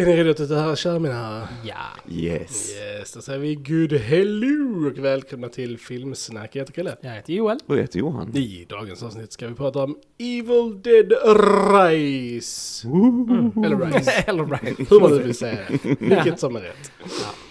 Är ni redo att höra köra mina herrar? Ja. Yes. Yes, då säger vi good hello och välkomna till Filmsnack. Jag heter Kalle. Jag heter Joel. Och jag heter Johan. I dagens avsnitt ska vi prata om Evil Dead Rise. Eller Rise. Eller right. Hur man nu vill säga det. Vilket som är rätt.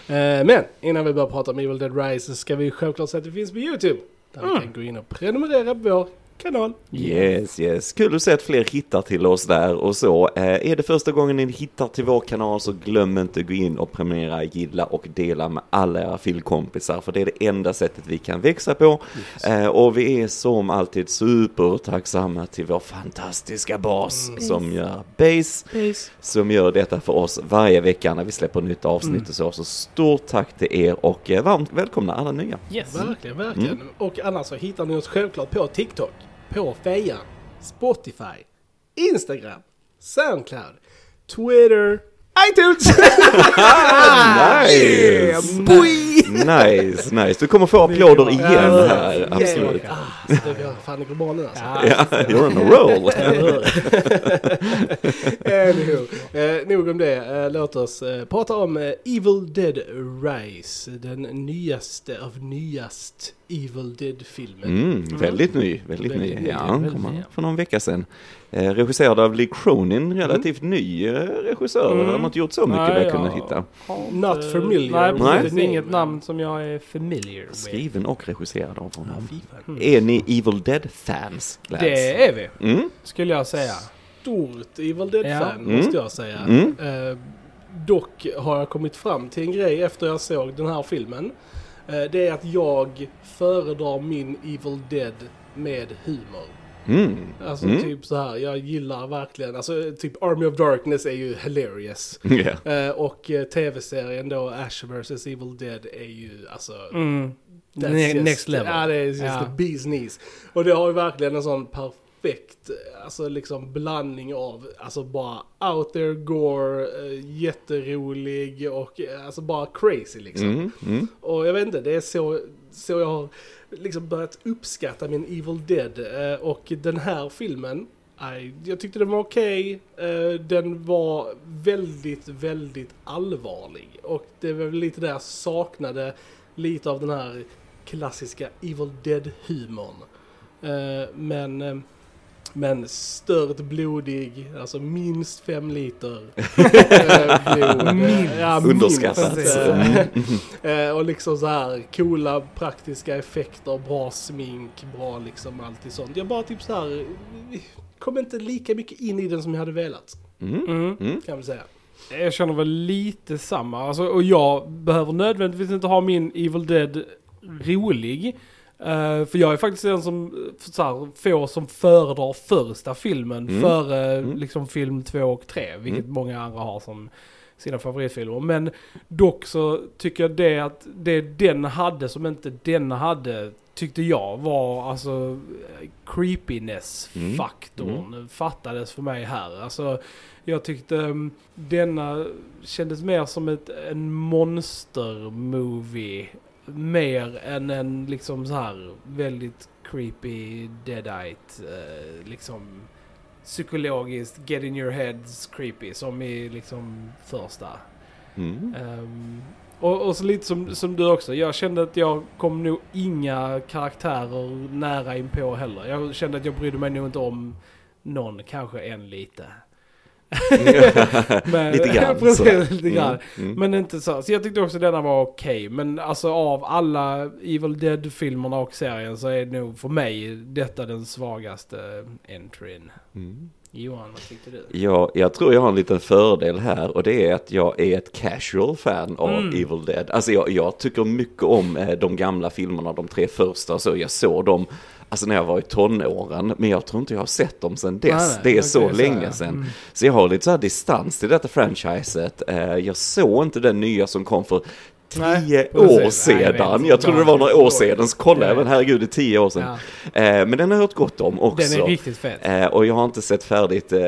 Eh, Men innan vi börjar prata om Evil Dead Rise så ska vi självklart säga att det finns på YouTube. Där vi kan gå in och prenumerera på vår kanal. Yes, yes. Kul att se att fler hittar till oss där och så. Eh, är det första gången ni hittar till vår kanal så glöm inte att gå in och prenumerera, gilla och dela med alla era filmkompisar för det är det enda sättet vi kan växa på. Eh, och vi är som alltid supertacksamma till vår fantastiska bas som gör Base, som gör detta för oss varje vecka när vi släpper nytt avsnitt och så. Så stort tack till er och eh, varmt välkomna alla nya. Yes. Verkligen, verkligen. Och annars så hittar ni oss självklart på TikTok, på Fejan, Spotify, Instagram, Soundcloud, Twitter, iTunes! Nice! Nice, nice. Du kommer få applåder igen här, absolut. Ah, så det var fan grobanen alltså. Ja, you're on a roll. Anywho, eh, nog om det. Eh, låt oss eh, prata om eh, Evil Dead Rise. Den nyaste av nyast Evil Dead-filmen. Mm, väldigt ny, väldigt ny. Väldigt ny, Ja, väldigt kom ny. för någon vecka sedan. Eh, regisserad av Lee Cronin, relativt ny eh, regissör. Mm. De har inte gjort så mycket vad jag kunde hitta. Not familiar Nej, precis. name. Inget namn som jag är familiar med. Skriven och regisserad av honom. Fan. Är ni Evil Dead-fans? Det är vi, Mm? skulle jag säga. Stort Evil Dead-fan Ja. måste jag säga. Mm. Eh, dock har jag kommit fram till en grej efter jag såg den här filmen. Eh, det är att jag föredrar min Evil Dead med humor. Mm. Alltså Mm. typ så här, jag gillar verkligen, alltså typ Army of Darkness är ju hilarious. Ja. Eh, och eh, tv-serien då, Ash vs Evil Dead, är ju alltså... Mm. that's Ne- just- next level. Ja, det är just Ja. the bee's knees. Och det har ju verkligen en sån perfekt, eh, alltså liksom blandning av, alltså bara out there gore, eh, jätterolig och eh, alltså bara crazy liksom. Mm. Mm. Och jag vet inte, det är så, så jag har liksom börjat uppskatta min Evil Dead. Eh, och den här filmen, jag tyckte den var okej. Eh, den var väldigt, väldigt allvarlig. Och det var väl lite där jag saknade lite av den här klassiska Evil Dead-humorn. Men... men stört blodig, alltså minst fem liter blod. Minst. Ja, Underskattat. minst, Mm. eh, och liksom så här coola praktiska effekter, bra smink, bra liksom alltid sånt. Jag bara typ så här kom inte lika mycket in i den som jag hade velat, Mm. Mm. Mm. kan jag väl säga. Jag känner väl lite samma. Alltså, och jag behöver nödvändigtvis inte ha min Evil Dead rolig. Eh, för jag är faktiskt den som eh, så här, får som föredrar första filmen Mm. före Mm. liksom film två och tre. Vilket många andra har som sina favoritfilmer. Men dock så tycker jag det att det den hade som inte den hade tyckte jag var alltså eh, creepiness-faktorn fattades för mig här. Alltså jag tyckte um, denna kändes mer som ett, en monster-movie. Mer än en liksom så här väldigt creepy deadite eh, liksom psykologiskt get in your heads creepy som i liksom första. Mm. Ehm, och, och så lite som, som du också, jag kände att jag kom nog inga karaktärer nära inpå heller. Jag kände att jag brydde mig nog inte om någon, kanske en lite. Men, Lite grann, Precis, lite grann. Mm. Mm. Men inte så. Så jag tyckte också denna var okej. Men alltså av alla Evil Dead-filmerna och serien så är det nog för mig detta den svagaste entryn. Mm. Johan, vad tyckte du? Ja, jag tror jag har en liten fördel här och det är att jag är ett casual fan av Mm. Evil Dead. Alltså jag, jag tycker mycket om eh, de gamla filmerna, de tre första, så jag såg dem Alltså när jag var i tonåren, men jag tror inte jag har sett dem sedan dess. Nej, det är jag så länge sedan. Mm. Så jag har lite så här distans till detta franchiset. Eh, Jag såg inte den nya som kom för tio precis. år Nej, sedan. jag trodde det var några år sedan, så Ja. men herregud, det är tio år sedan. Ja. Eh, men den har jag hört gott om också. Den är riktigt fet. Eh, och jag har inte sett färdigt eh,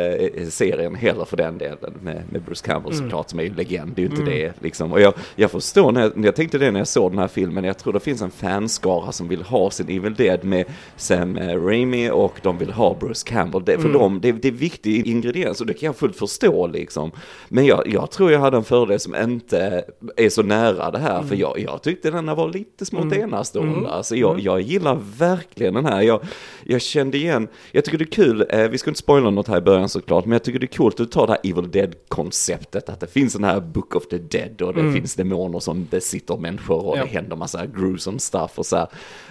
serien heller för den delen med, med Bruce Campbell Mm. såklart som är ju legend, det är ju inte det liksom. Och jag, jag förstår när jag, jag tänkte det när jag såg den här filmen, jag tror det finns en fanskara som vill ha sin Evil Dead med Sam eh, Raimi och de vill ha Bruce Campbell. Det, för Mm. dem, det, det är viktig ingrediens och det kan jag fullt förstå liksom. Men jag, jag tror jag hade en fördel som inte är så nära det här, Mm. för jag, jag tyckte den här var lite smått enastående. Alltså jag, jag gillar verkligen den här. Jag, jag kände igen, jag tycker det är kul, eh, vi ska inte spoila något här i början såklart, men jag tycker det är coolt att du tar det här Evil Dead-konceptet, att det finns den här Book of the Dead och det finns demoner som besitter människor och Ja. det händer massa gruesome stuff och så här.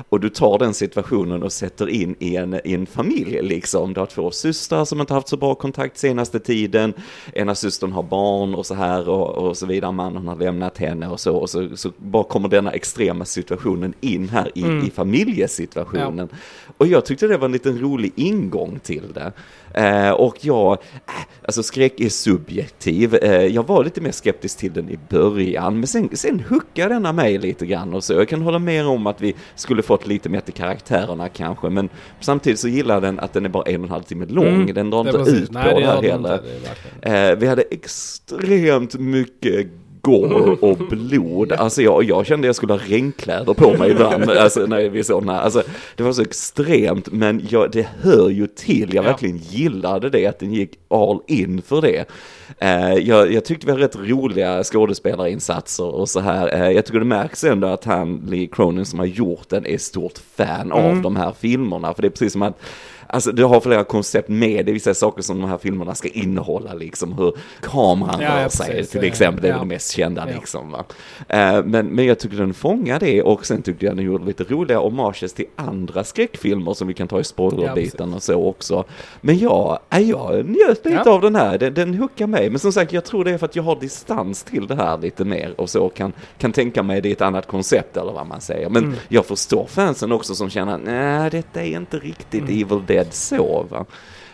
Och du tar den situationen och sätter in i en, i en familj liksom. Du har två systrar som inte haft så bra kontakt senaste tiden. Ena systern har barn och så här och, och så vidare. Mannen har lämnat henne och så. Och så, så bara kommer denna extrema situationen in här i, i familjesituationen. Och jag tyckte det var en liten rolig ingång till det. Eh, och jag, äh, alltså skräck är subjektiv. Eh, jag var lite mer skeptisk till den i början, men sen, sen huckade denna mig lite grann och så. Jag kan hålla med om att vi skulle fått lite mer till karaktärerna kanske, men samtidigt så gillar den att den är bara en och en halv timme lång. Mm. Den drar inte ut Nej, på det här heller. Eh, vi hade extremt mycket gore och blod. Alltså jag, jag kände jag skulle ha regnkläder på mig ibland, alltså när vi såg den här. Alltså det var så extremt, men jag, det hör ju till. Jag Ja. verkligen gillade det, att den gick all in för det. Eh, jag, jag tyckte vi hade rätt roliga skådespelarinsatser och så här. Eh, jag tycker det märks ändå att han, Lee Cronin som har gjort den, är stort fan Mm. av de här filmerna. För det är precis som att Alltså du har flera koncept med, det vissa saker som de här filmerna ska innehålla liksom, hur kameran Ja, ja, rör sig till exempel, det är Ja. det mest kända Ja. liksom va. Eh, men, men jag tycker den fångar det och sen tyckte jag den gjorde lite roliga homages till andra skräckfilmer som vi kan ta i spoilerbiten och så också. Men äh, jag njöt lite Ja. av den här, den, den hookar mig. Men som sagt, jag tror det är för att jag har distans till det här lite mer och så kan, kan tänka mig det är ett annat koncept eller vad man säger. Men Mm. jag förstår fansen också som känner, nej detta är inte riktigt Mm. Evil Dead så va.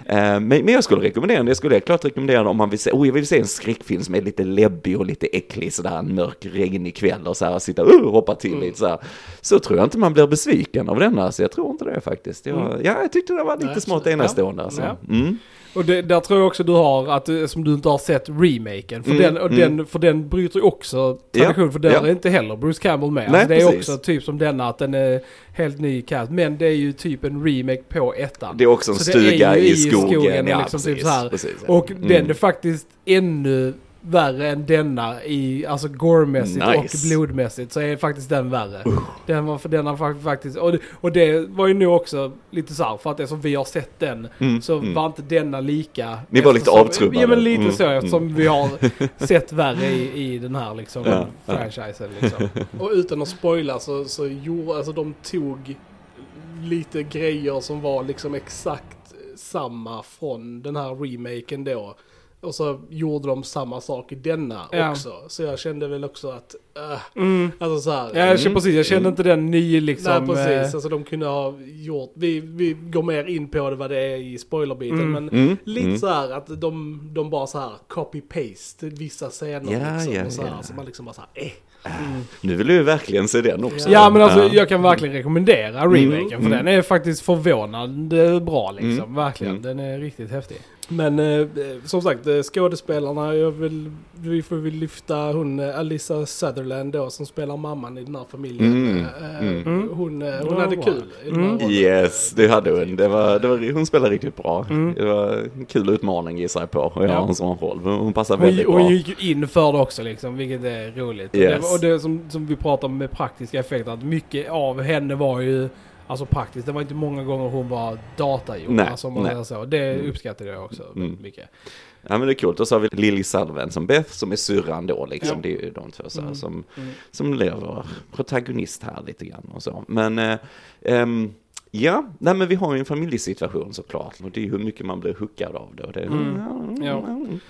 Eh, Men, jag skulle rekommendera den, jag skulle klart rekommendera den om man vill se, oh jag vill se en skräckfilm som är lite läbbig och lite äcklig sådär en mörk regnig kväll och så här sitta uh, hoppa till lite så här. Så tror jag inte man blir besviken av denna, så jag tror inte det faktiskt. Jag, Ja, jag tyckte det var lite Nej, smått enastående alltså. Ja. Mm. Och det, där tror jag också du har, att du- som du inte har sett remaken. För, Mm, den, och mm. den, för den bryter ju också tradition, för där ja. är inte heller Bruce Campbell med. Nej, alltså det är precis. också typ som denna, att den är helt ny cast. Men det är ju typ en remake på ettan. Det är också en Så stuga i skogen. skogen ja, liksom typ precis, här. precis, ja. Och Mm. den är faktiskt ännu värre än denna i, alltså goremässigt Nice. och blodmässigt så är faktiskt den värre. Den var för den har fa- faktiskt, och det, och det var ju nog också lite så här, för att det som vi har sett den Mm, så mm. var inte denna lika. Ni var lite avtrubbade. Ja men lite Mm, så mm. eftersom vi har sett värre i, i den här liksom Ja, ja. franchisen liksom. Och utan att spoila så, så gjorde, alltså de tog lite grejer som var liksom exakt samma från den här remaken då. Och så gjorde de samma sak i denna Ja. också. Så jag kände väl också att, äh, Mm. alltså så här. Ja, jag känner Mm. precis, jag känner Mm. inte den ny liksom. Nej precis, eh, alltså de kunde ha gjort, vi, vi går mer in på det vad det är i spoilerbiten Mm. men Mm, lite mm. så här att de, de bara så här copy-paste vissa scener Ja, liksom. ja, och så, här, ja. så man liksom bara så här, eh. Nu vill du ju verkligen se den också. Ja men alltså Ja. jag kan verkligen rekommendera remaken för mm. den är faktiskt förvånande bra liksom. Mm, Verkligen, mm. den är riktigt häftig. Men eh, som sagt, eh, skådespelarna, jag vill, vi får väl lyfta hon eh, Alissa Sutherland då som spelar mamman i den här familjen. Mm, Eh, mm. Hon, eh, hon Ja, hade kul Mm. Yes, det hade hon. Det var, det var, hon spelade riktigt bra. Mm. Det var en kul utmaning gissar jag på. Och jag Ja. en sån roll. Hon hon Hon, väldigt hon bra. gick ju in för det också liksom, vilket är roligt. Och Yes. det, och det som, som vi pratar om med praktiska effekter, att mycket av henne var ju Alltså praktiskt, det var inte många gånger hon var datagjord. Nej, alltså, om man nej. säger så. Det Mm. uppskattade jag också Mm. mycket. Ja men det är coolt. Och så har vi Lily Sullivan som Beth som är syrran då liksom. Ja. Det är ju de två så här, Mm. som, Mm. som lever protagonist här lite grann och så. Men eh, ehm, ja, nej men vi har ju en familjesituation såklart. Och det är ju hur mycket man blir hookad av det. Det Mm. Ja.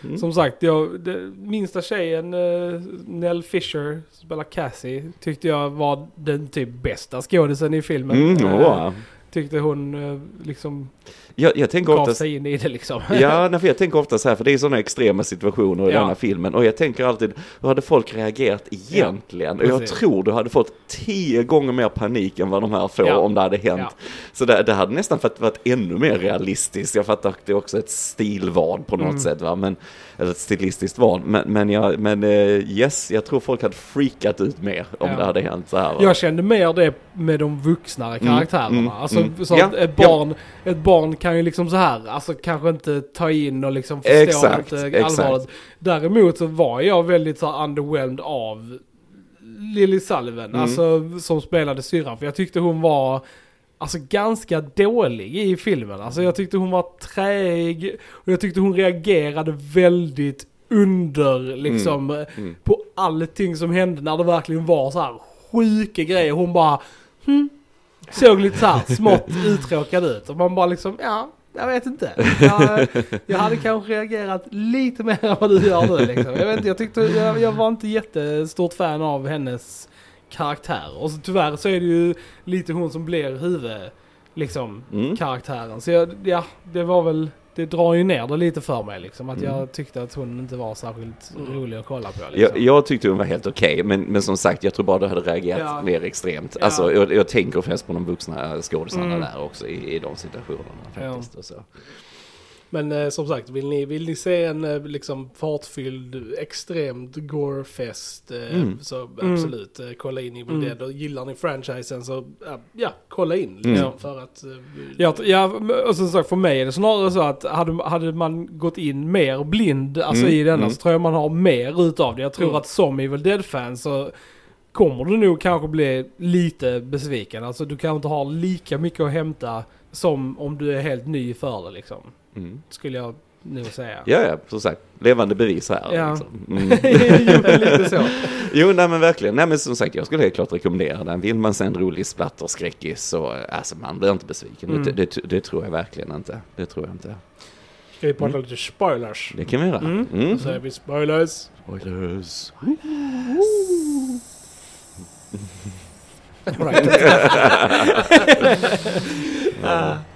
Mm. Som sagt, jag, det, minsta tjejen, uh, Nell Fisher, spelar Cassie, tyckte jag var den typ bästa skådisen i filmen. Mm, åh. tyckte hon eh, liksom Jag, jag tänker ofta sig in i det liksom. Ja, för jag tänker ofta så här, för det är sådana extrema situationer i Ja. denna filmen. Och jag tänker alltid, hur hade folk reagerat egentligen? och jag tror du hade fått tio gånger mer panik än vad de här får Ja. om det hade hänt. Ja. Så det, det hade nästan varit, varit ännu mer realistiskt. Jag fattar att det är också ett stilval på något Mm. sätt, va? Men, eller ett stilistiskt val. Men, men, jag, men eh, yes, jag tror folk hade freakat ut mer om Ja. det hade hänt så här. va? Jag kände mer det med de vuxnare karaktärerna. mm, alltså, mm. Så Ja, att ett ja. barn, ett barn kan ju liksom så här, alltså kanske inte ta in och liksom förstå Exakt, inte exakt. allvaret. Däremot så var jag väldigt så här underwhelmed av Lily Sullivan, Mm. alltså som spelade syrran. För jag tyckte hon var Alltså ganska dålig i filmen. Alltså jag tyckte hon var träig och jag tyckte hon reagerade väldigt under liksom mm. på allting som hände när det verkligen var så här sjuka grejer. Hon bara hm, såg lite så här smått uttråkad ut och man bara liksom ja, jag vet inte. Jag, jag hade kanske reagerat lite mer än vad du gör nu liksom. Jag vet inte, jag tyckte jag, jag var inte jättestort fan av hennes karaktär. Och så tyvärr så är det ju lite hon som blir huvud liksom Mm. karaktären. Så jag, ja, det var väl, det drar ju ner det lite för mig liksom. Att Mm. jag tyckte att hon inte var särskilt rolig att kolla på Jag, liksom. jag tyckte hon var helt okej, men, men som sagt, jag tror bara du hade reagerat Ja. mer extremt. Ja. Alltså, jag, jag tänker främst på de vuxna skådisarna Mm. där också i, i de situationerna faktiskt. Och så. Men eh, som sagt, vill ni, vill ni se en eh, liksom fartfylld, extremt gore-fest eh, Mm. så Mm. absolut, eh, kolla in Evil Mm. Dead. Och gillar ni franchisen så ja, ja kolla in liksom, Mm. för att... eh, Ja, ja, och som sagt för mig är det snarare så att hade, hade man gått in mer blind alltså Mm, i denna mm. så tror jag man har mer utav det. Jag tror Mm. att som Evil Dead-fan så kommer du nog kanske bli lite besviken. Alltså du kanske inte har lika mycket att hämta som om du är helt ny för det liksom. Mm. Skulle jag nog säga. Ja, ja, som sagt, levande bevis här. Ja. Liksom. Mm. jo, lite så. Jo, nej men verkligen. Nej men som sagt, jag skulle helt klart rekommendera den. Vill man se en rolig splatterskräckis så, alltså man blir inte besviken. Mm. Det, det, det tror jag verkligen inte. Det tror jag inte. Ska vi prata lite spoilers? Det kan vi göra. Mm. Mm. Då säger vi spoilers. Spoilers.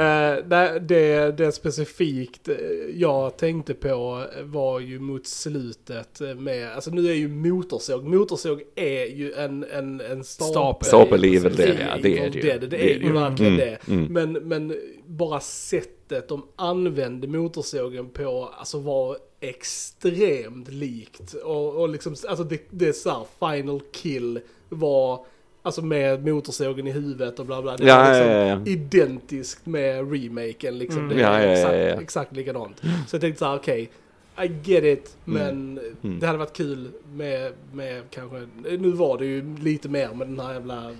Uh, det, det specifikt eh, jag tänkte på var ju mot slutet med, alltså nu är ju motorsåg, motorsåg är ju en, en, en stapel. Stapel. Evil i- Dead, ja, det är det ju. Dead, Det Det är är ju det. verkligen Mm, det. mm. Men, men bara sättet de använde motorsågen på, alltså var extremt likt. Och, och liksom, alltså det, det är så här, final kill var, alltså med motorsågen i huvudet och bla bla. Det Ja, ja, liksom ja, ja. identiskt med remaken liksom. Mm. Det är exakt, exakt likadant. Så jag tänkte så här, okej. I get it, men Mm. det hade varit kul med, med kanske, nu var det ju lite mer med den här jävla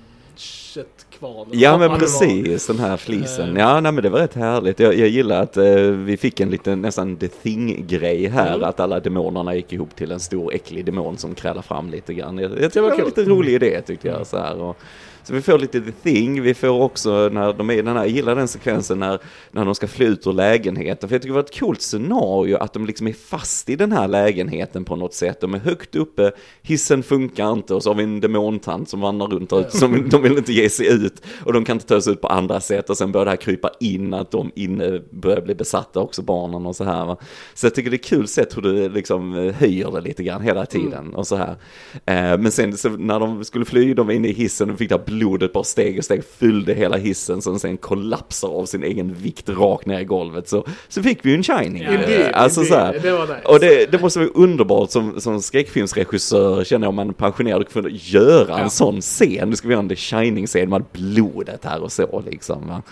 köttkvarnen. Ja men det precis, den här flisen. Eh. Ja nej, men det var rätt härligt. Jag, jag gillar att eh, vi fick en liten nästan The Thing-grej här. Mm. Att alla demonerna gick ihop till en stor äcklig demon som krälar fram lite grann. Jag, jag Det tyckte var det var kul. lite rolig idé tyckte jag. Så, här, och, så vi får lite The Thing, vi får också när de är i den här, jag gillar den sekvensen när, när de ska fly ut ur lägenheten. För jag tycker det var ett coolt scenario att de liksom är fast i den här lägenheten på något sätt. De är högt uppe, hissen funkar inte och så har vi en demontant som vandrar runt och som de vill inte ge sig ut. Och de kan inte ta sig ut på andra sätt och sen börjar det här krypa in att de inne börjar bli besatta också, barnen och så här. Va? Så jag tycker det är kul sätt hur du liksom eh, höjer det lite grann hela tiden och så här. Eh, men sen så när de skulle fly, de var inne i hissen och fick det här blodet bara steg och steg fyllde hela hissen som sen kollapsar av sin egen vikt rakt ner i golvet. Så, så fick vi ju en shining. Ja, Indeed, Eh, alltså så här. indeed. Det var nice. Och det, det måste vara underbart som, som skräckfilmsregissör känner jag om man är pensionerad och kunde göra en Ja. sån scen. Nu ska vi göra en The Shining-scen med blodet här och så liksom. Va?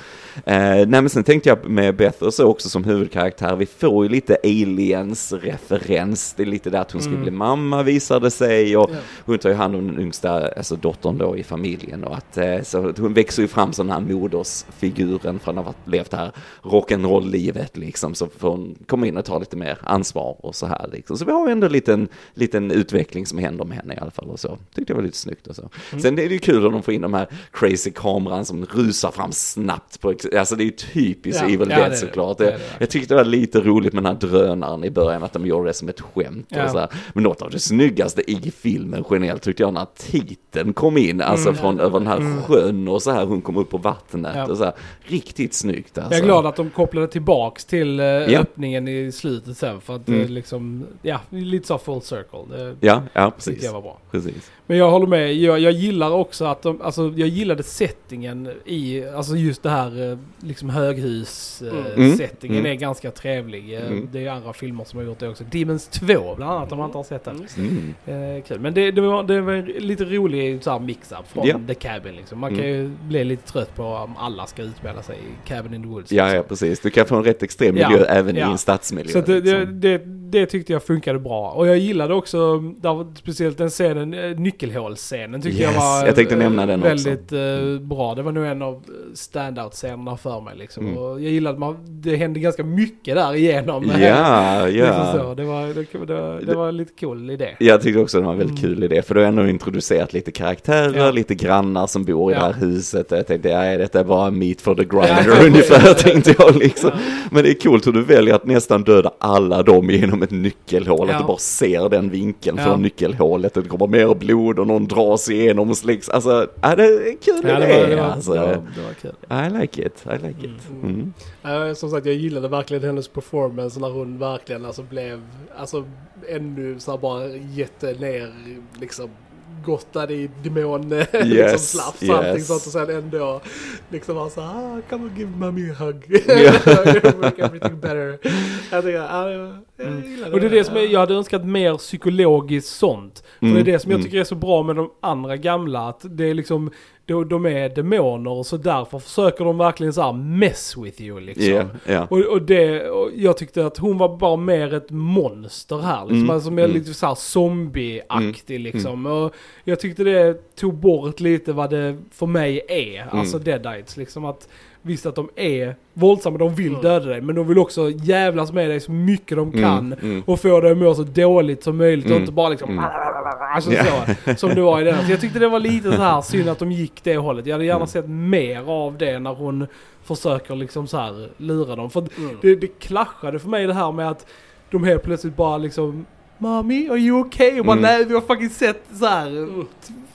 Eh, nej men sen tänkte jag med Beth och så också som huvudkaraktär, vi får ju lite aliens-referens. Det är lite där att hon Mm. bli mamma visade sig och Ja. hon tar ju hand om den yngsta, alltså dottern då i familjen och att eh, så hon växer ju fram som den här modersfiguren från att ha levt det här rock'n'roll-livet liksom så får hon komma in och ta lite mer ansvar och så här liksom. Så vi har ju ändå en liten, liten utveckling som händer med henne i alla fall och så. Tyckte jag var lite snyggt och så. Sen är det ju kul om de får in de här crazy kameran som rusar fram snabbt. På, alltså det är ju typiskt Ja, Evil ja, Dead såklart. Det Det, det. jag tyckte det var lite roligt med den här drönaren i början, att de gjorde det som ett skämt. Ja. Och så här. Men något av det snyggaste i filmen generellt tyckte jag när titeln kom in, alltså från över den här sjön och så här, hon kom upp på vattnet Mm. Ja. och så här. Riktigt snyggt alltså. Jag är glad att de kopplade tillbaks till eh, Ja. öppningen i slutet sen för att Mm. eh, liksom, ja, lite så full circle. Det Ja, ja precis. jag var bra. precis. Men jag håller med, jag, jag gillar också att de, alltså jag gillade settingen i, alltså just det här eh, liksom höghus eh, Mm. settingen Mm. är ganska trevlig. Eh, Mm. Det är andra filmer som har gjort det också. Demons 2 bland annat om man inte har sett den. Mm. Eh, kul. Men det, det, var, det var lite rolig så här mix-up från Ja. The Cabin liksom. Man kan ju bli lite trött på om alla ska utspela sig i Cabin in the Woods. Ja, liksom. ja, precis. Du kan få en rätt extrem Ja, miljö även i ja. en stadsmiljö. Så det, det, liksom. det, det tyckte jag funkade bra. Och jag gillade också, där speciellt den scenen, eh, nyckelhålsscenen tyckte jag Yes, var jag tänkte eh, nämna den också. väldigt eh, bra. Det var nog en av standout-scenerna för mig liksom. Mm. Och jag gillade att man, det hände ganska mycket där igenom. Ja, Liksom ja. så. Det, var, det, det, det var lite cool idé. Jag tyckte också det var en väldigt Mm. kul idé, för då har jag ändå introducerat lite karaktärer, Ja. lite grannar som bor i Ja. det här huset. Jag tänkte, ja, detta är bara meat for the grinder Ja. ungefär, tänkte jag liksom. Men det är coolt hur du väljer att nästan döda alla dem genom ett nyckelhål, Ja. att du bara ser den vinkeln Ja. från nyckelhålet, det kommer mer blod och någon dras igenom och släcks. Alltså, ja, det är kul Ja, det idé. var, det, var, alltså. det, var, det var kul. I like it, I like it. Mm. Eh, som sagt, jag gillade verkligen hennes performance när hon verkligen alltså blev, alltså ännu så här bara jätte ner, liksom gottade i demon, liksom Yes, och allting yes. sånt och sen ändå liksom var så här, ah, come and give mommy a hug. Make everything better. Jag tycker, ah, jag, jag gillade Och det är det som är, jag hade önskat mer psykologiskt sånt. För Mm, det är det som jag mm. tycker är så bra med de andra gamla, att det är liksom, de, de är demoner och så därför försöker de verkligen så här mess with you liksom. Ja, ja. Och, och det, och jag tyckte att hon var bara mer ett monster här liksom. Mm, Alltså mer mm. lite såhär zombieaktig liksom. Och jag tyckte det tog bort lite vad det för mig är. Mm. Alltså deadites liksom. Att visst att de är våldsamma, de vill döda dig. Men de vill också jävlas med dig så mycket de kan. mm. Och få dig att må så dåligt som möjligt och Mm, inte bara liksom mm. Alltså Ja. så, som det var i den. Så jag tyckte det var lite så här synd att de gick det hållet. Jag hade gärna Mm. sett mer av det när hon försöker liksom så här lura dem. För Mm. det, det clashade för mig det här med att de helt plötsligt bara liksom Mami, are you okay? Och bara Mm. nej, vi har fucking sett så här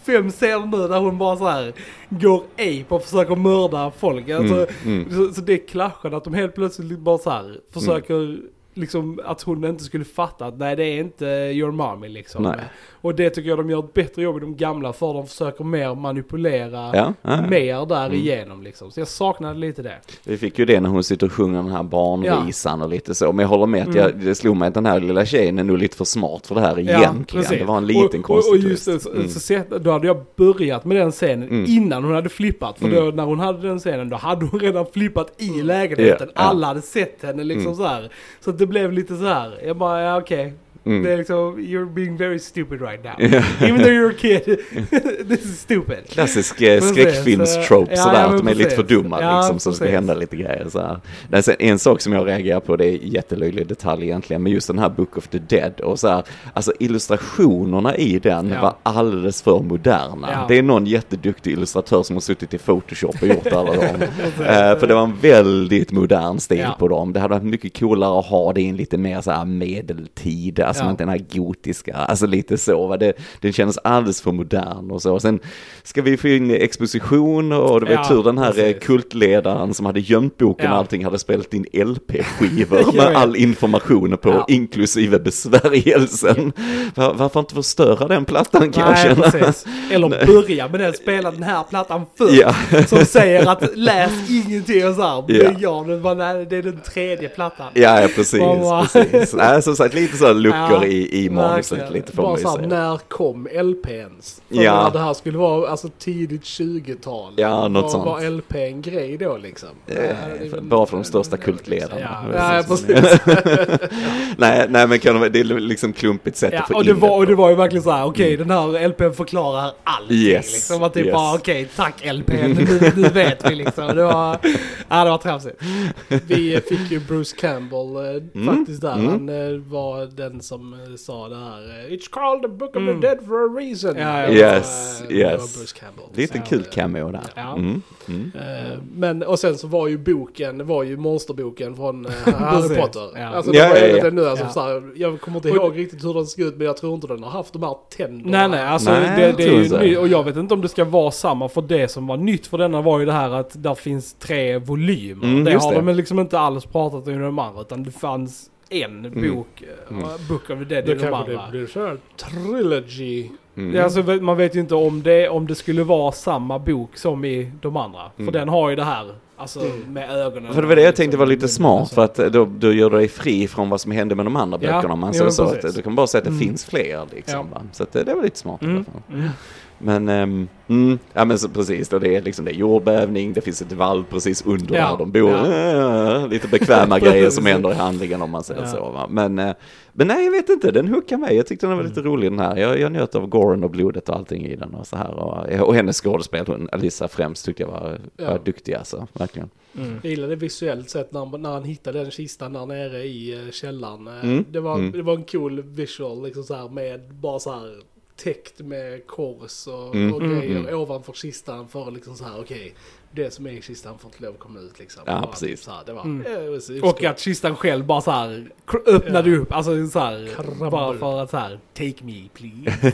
fem scener nu där hon bara så här går ape och försöker mörda folk. Alltså, Mm, mm. Så, så det clashade att de helt plötsligt bara så här försöker liksom att hon inte skulle fatta att nej det är inte your mommy liksom. Nej. Och det tycker jag de gör ett bättre jobb i de gamla för de försöker mer manipulera Ja, ja. mer därigenom liksom. Så jag saknade lite det. Vi fick ju det när hon sitter och sjunger den här barnvisan och lite så. Men jag håller med att Mm. jag, det slog mig att den här lilla tjejen är nog lite för smart för det här egentligen. precis. det var en liten och, och, konstig och just det, så, Mm. så då hade jag börjat med den scenen Mm. innan hon hade flippat. För Mm. då, när hon hade den scenen då hade hon redan flippat i lägenheten. Ja, ja. Alla hade sett henne liksom Mm. så här. Så det blev lite så här. Jag bara, ja okej. Mm. Är liksom, you're being very stupid right now. Even though you're a kid, this is stupid. Klassisk eh, skräckfilms-trope sådär, ja, att de är lite för dumma Ja, liksom, så ska hända lite grejer så sen en sak som jag reagerar på, det är jättelöjlig detalj egentligen, men just den här Book of the Dead och så här, alltså illustrationerna i den Ja. var alldeles för moderna. Ja. Det är någon jätteduktig illustratör som har suttit i Photoshop och gjort alla dem. Eh, för det var en väldigt modern stil på dem. Det hade varit mycket coolare att ha det i en lite mer så här medeltid, Ja. inte den här gotiska, alltså lite så. Va? Det, den kändes alldeles för modern och så. Sen ska vi få in exposition och det var Ja, tur den här eh, precis. kultledaren som hade gömt boken och allting hade spelat in LP-skivor Jag med all information på, inklusive besvärjelsen. Var, varför inte förstöra den plattan kan jag Nej, känna? precis. Eller börja med den, spela den här plattan först. Ja. Som säger att läs ingenting och så här. Ja. Men ja, men bara, nej, det är den tredje plattan. Ja, ja precis. Mamma. precis. Nej, som sagt, lite så här luckor Ja, i, i manuset. verkligen. Lite får Bara man ju säga. när kom LPns? För Ja. det här skulle vara alltså tidigt 20-tal. Ja, något var, sånt. Var LP en grej då liksom? Eh, Ja, väl- Bara för de största kultledarna. Ja, Ja, precis. nej, nej, men kan de, det är liksom klumpigt sätt Ja, att få och in det var, och det var ju verkligen så här, okej den här LPn förklarar allting Yes, liksom. Att det är yes. bara, okej tack LPn, nu, nu vet vi liksom. Det var, ja det var tramsigt. Vi fick ju Bruce Campbell eh, Mm, faktiskt där. mm. Han eh, var den som eh, sa det här. eh, It's called the book of Mm. the dead for a reason. Ja, ja. Det var, Yes, eh, det yes. var Bruce Campbell. Lite kul cameo där. Ja. Mm. Mm. Men, och sen så var ju boken, var ju monsterboken från Harry. Potter. Ja. Alltså Ja, det var ja, ju ja. nu, alltså, Ja. så här, jag kommer inte Och- ihåg riktigt hur den såg ut men jag tror inte den har haft de här tänderna. Nej nej, alltså Nej, det, det är ju ny, och jag vet inte om det ska vara samma för det som var nytt för denna var ju det här att där finns tre volymer. Mm, det har det. de liksom inte alls pratat om i de andra utan det fanns en bok, eh, Mm. Book of the Dead Då kanske andra. det blir så här trilogy. Mm. Ja, alltså, man vet ju inte om det, om det skulle vara samma bok som i de andra. Mm. För den har ju det här, alltså Mm. med ögonen. För det var det jag tänkte var lite smart för att eh, då, då gör du dig fri från vad som hände med de andra Ja, böckerna. Man jo, så, så att du kan bara säga att det Mm. finns fler liksom. Va? Så att det, det var lite smart i alla Mm. fall. Mm. Men, ehm, mm, ja men så precis då det är liksom det är jordbävning, det finns ett valv precis under Ja, där de bor. ja. Lite bekväma grejer som händer i handlingen om man säger Ja. så. Va? Men, eh, men nej jag vet inte, den hookar mig. Jag tyckte den var lite Mm. rolig den här. Jag, jag njöt av Goren och blodet och allting i den och så här. Och, och hennes skådespel, hon, Alissa främst tyckte jag var, Ja. var duktig alltså, verkligen. Mm. Jag gillade visuellt sett när, när han hittade den kistan där nere i eh, källaren. Eh, Mm, Det, var, mm. det var en cool visual liksom så här med bara så här täckt med kors och, Mm, och mm, grejer mm. ovanför kistan för att liksom så här okej det som är i kistan får inte lov att komma ut liksom. Ja, Bara precis. Så här, det var, Mm. was Och att kistan själv bara så här öppnade Ja. upp, alltså så här, bara för att så här, take me please.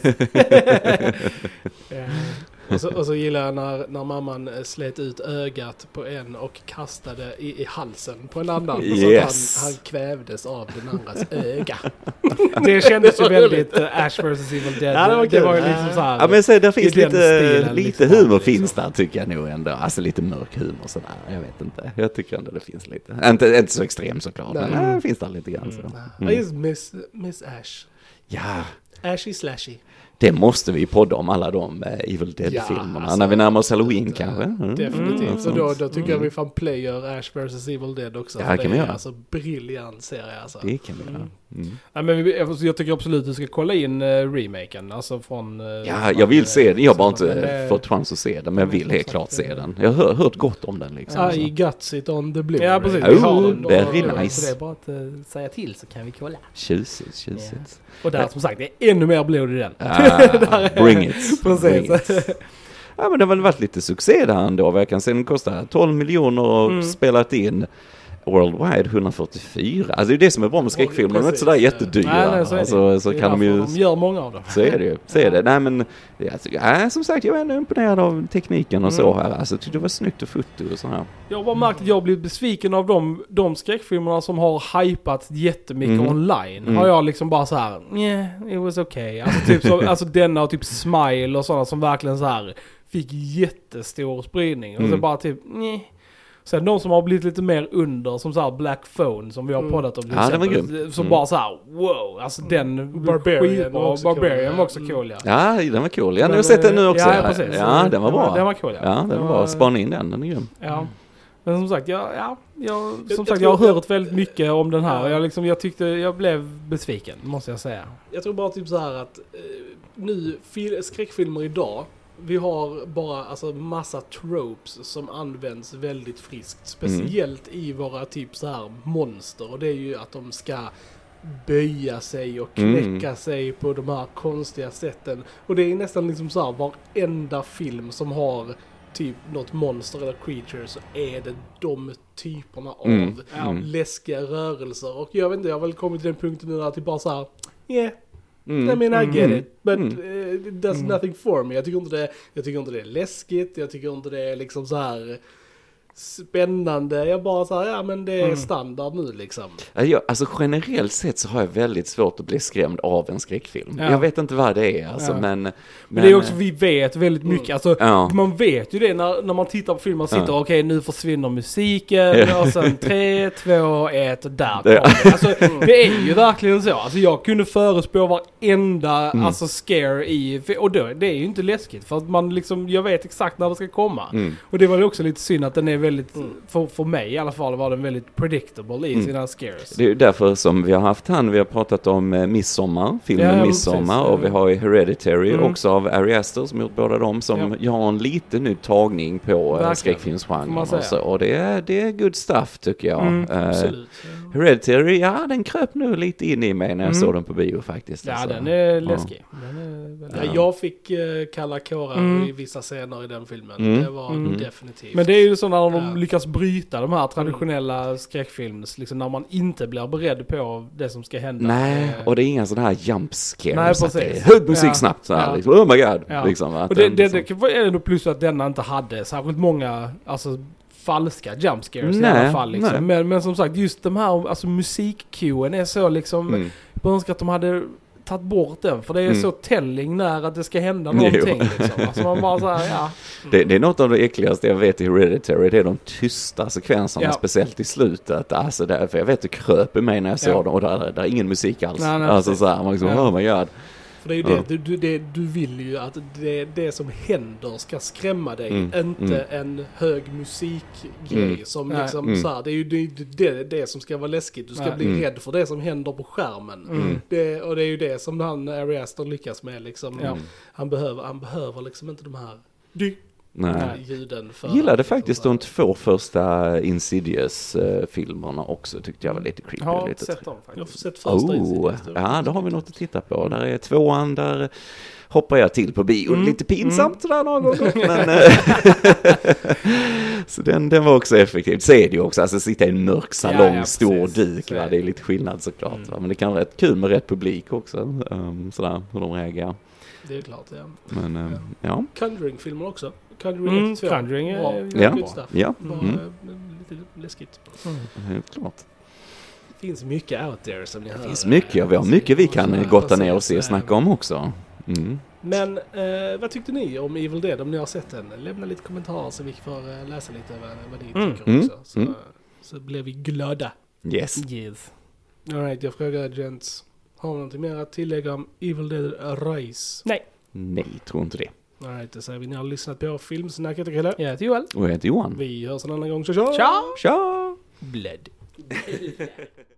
Eh, och, så, och så gillar jag när, när mamman eh, slet ut ögat på en och kastade i, i halsen på en annan. Yes. Så att han, han kvävdes av den andras öga. Det kändes ju Det var väldigt uh, Ash vs Evil Dead. Ja, det var kul. ju Ja. liksom så här. Ja men så där finns lite, stilen, lite liksom. humor Liksom. finns där tycker jag nog ändå. Alltså lite mörk humor sådär. Jag vet inte. Jag tycker ändå det finns lite. Inte, inte så extrem såklart. Nej. Men det finns där lite grann så. I just miss, miss Ash. Ja, Ashy slashy. Det måste vi podda om alla de eh, Evil Dead-filmerna. Ja, alltså, när vi närmar oss Halloween det- kanske. Mm. Definitivt. Mm, så då, då tycker jag Mm. vi fan player Ash vs Evil Dead också. Ja, det kan vi är göra. alltså briljant serie alltså. Det kan vi göra. Mm. Ja, men alltså, jag tycker absolut du ska kolla in uh, remaken, alltså från... eh, Ja, jag vill se den. Jag har bara inte eh, fått chans att se den, men jag vill helt klart se eh, den. Jag har hört gott om den liksom. I Guts it on the blue. Ja, precis. Oh, då. very Så nice. det är bara att säga till så kan vi kolla. Tjusigt, tjusigt. Och där som sagt, det är ännu mer blod i den. Ah, bring it. Bring Precis. it. Ja men det har väl varit lite succé där ändå. Vad jag kan se, den kostar 12 miljoner och Mm. spelat in worldwide 144. Alltså det är det som är bra med skräckfilmer, de är inte sådär jättedyra. Nej, nej, så alltså, så kan de ju... De gör många av dem. Så är det ju. Så är det. Nej men, alltså, ja, som sagt jag är ändå imponerad av tekniken och så Mm. här. Alltså jag tyckte det var snyggt och foto och så här. Jag har bara märkt att jag blivit besviken av de, de skräckfilmerna som har hypats jättemycket Mm. online. Mm. Har jag liksom bara så här, yeah, it was okay. Alltså, typ så, alltså denna och typ Smile och sådana som verkligen så här fick jättestor spridning. Och så Mm. bara typ, nej. Sen de som har blivit lite mer under, som så här Black Phone som vi har Mm. poddat om till Ja, den var exempel. grym. Som Mm. bara så här, wow. Alltså den Barbarian var också Barbarian cool, var också ja. cool ja. Ja, den var cool. Ja, Men, ni har sett den nu eh, också. Ja, ja, precis. ja den var bra. Den var cool ja. Ja, den var bra. Spana in den, den är grym. Ja. Men som sagt, jag, ja, jag, som jag sagt, jag har hört väldigt mycket om den här. Ja. Jag, liksom, jag tyckte, jag blev besviken, måste jag säga. Jag tror bara typ så här att eh, nu, fil- skräckfilmer idag, vi har bara alltså massa tropes som används väldigt friskt. Speciellt i våra typ så här monster. Och det är ju att de ska böja sig och knäcka Mm. sig på de här konstiga sätten. Och det är nästan liksom så här varenda film som har typ något monster eller creature så är det de typerna av Mm. Mm. läskiga rörelser. Och jag vet inte, jag har väl kommit till den punkten nu att det bara så här, yeah, Mm. I mean I get Mm. it, but Mm. uh, it does Mm. nothing for me. Jag tycker, inte det, jag tycker inte det är läskigt, jag tycker inte det är liksom så här spännande. Jag bara så här, ja men det är Mm. standard nu liksom. Jag, alltså generellt sett så har jag väldigt svårt att bli skrämd av en skräckfilm. Ja. Jag vet inte vad det är alltså, Ja. men, men... Men, det är också, vi vet väldigt mycket. Alltså, Ja. Man vet ju det när, när man tittar på filmen. Man sitter, Ja. okej nu försvinner musiken. Och sen tre, två, ett och där kommer det. Alltså, det är ju verkligen så. Alltså, jag kunde förespå varenda Mm. alltså, scare i... Och då, det är ju inte läskigt. För att man liksom, jag vet exakt när det ska komma. Mm. Och det var ju också lite synd att den är väldigt, Mm. för, för mig i alla fall var den väldigt predictable i Mm. sina scares. Det är ju därför som vi har haft han, vi har pratat om eh, Midsommar, filmen Ja, Midsommar precis. och vi har ju Hereditary Mm. också av Ari Aster som gjort båda dem som Ja. jag har en liten ny tagning på eh, skräckfilmsgenren och så. Och det är, det är good stuff tycker jag. Mm, Eh, Absolut. Hereditary, ja den kröp nu lite in i mig när jag Mm. såg den på bio faktiskt. Ja, alltså. den är läskig. Den är. Ja, jag fick eh, kalla kårar Mm. i vissa scener i den filmen. Mm. Det var Mm. definitivt. Men det är ju så när de Ja. lyckas bryta de här traditionella skräckfilms, liksom när man inte blir beredd på det som ska hända. Nej, Eh, och det är inga sådana här jump scares. Nej, att det är precis. hög musik Ja. snabbt så här Ja. liksom. Oh my god. Ja. Liksom, Och det, den det, liksom- det är ändå plus att denna inte hade särskilt många, alltså falska jump scares i Nej, alla fall liksom. nej. Men, men som sagt, just de här, alltså musikcueen är så liksom, Mm. jag önskar att de hade tagit bort den. För det är Mm. så telling när att det ska hända någonting liksom. Alltså man bara såhär, ja. Det, det är något av det äckligaste jag vet i Hereditary. Det är de tysta sekvenserna, Ja. speciellt i slutet. Alltså där, för jag vet det kröp i mig när jag såg Ja. dem och där, där är ingen musik alls. Nej, nej, alltså så här, man liksom, Ja. oh my god. För det är ju det, du, du, det, du vill ju att det, det som händer ska skrämma dig, Mm, inte en hög musikgrej Mm. som Nej. liksom Mm. så här, det är ju det, det, det som ska vara läskigt. Du ska Nej. bli Mm. rädd för det som händer på skärmen. Mm. Det, och det är ju det som han, Ari Aster lyckas med liksom. Han, behöver, han behöver liksom inte de här dy- Nej. Ljuden. För Jag gillade liksom faktiskt de två första Insidious-filmerna också. Tyckte jag var lite creepy. Jag har lite sett dem Jag har faktiskt. sett första Oh, Insidious, ja då har vi något att titta på. Där är tvåan, där hoppar jag till på bio. Mm, Lite pinsamt sådär några gånger. Men, eh, så den, den var också effektiv. Så är det ju också, alltså sitta i en mörk salong, Ja, ja, stor duk. Va? Det är lite skillnad såklart. Mm. Va? Men det kan vara rätt kul med rätt publik också. Um, sådär, hur de reagerar. Det är klart, ja. Men um, ja, Conjuring-filmer också. Conjuring Mm, 1 2. Conjuring är väldigt Ja. Good stuff. ja, Bara, mm, lite läskigt. helt klart. Det finns mycket out there som ni hör. Det finns mycket, och vi har mycket vi kan gotta ner och se och snacka om också. Mm. Men eh, vad tyckte ni om Evil Dead om ni har sett den? Lämna lite kommentarer så vi får eh, läsa lite vad, vad ni Mm. tycker Mm. också. Så, Mm. så blir vi glada. Yes. Yes. Alright, jag frågar Gents. Har ni någonting mer att tillägga om Evil Dead Rise? Nej, tror inte det. Alright, det säger vi. Ni har lyssnat på Filmsnacket och killar. Jag heter Joel. Och jag heter Johan. Vi hörs en annan gång. Tja tja! Tja! Blood.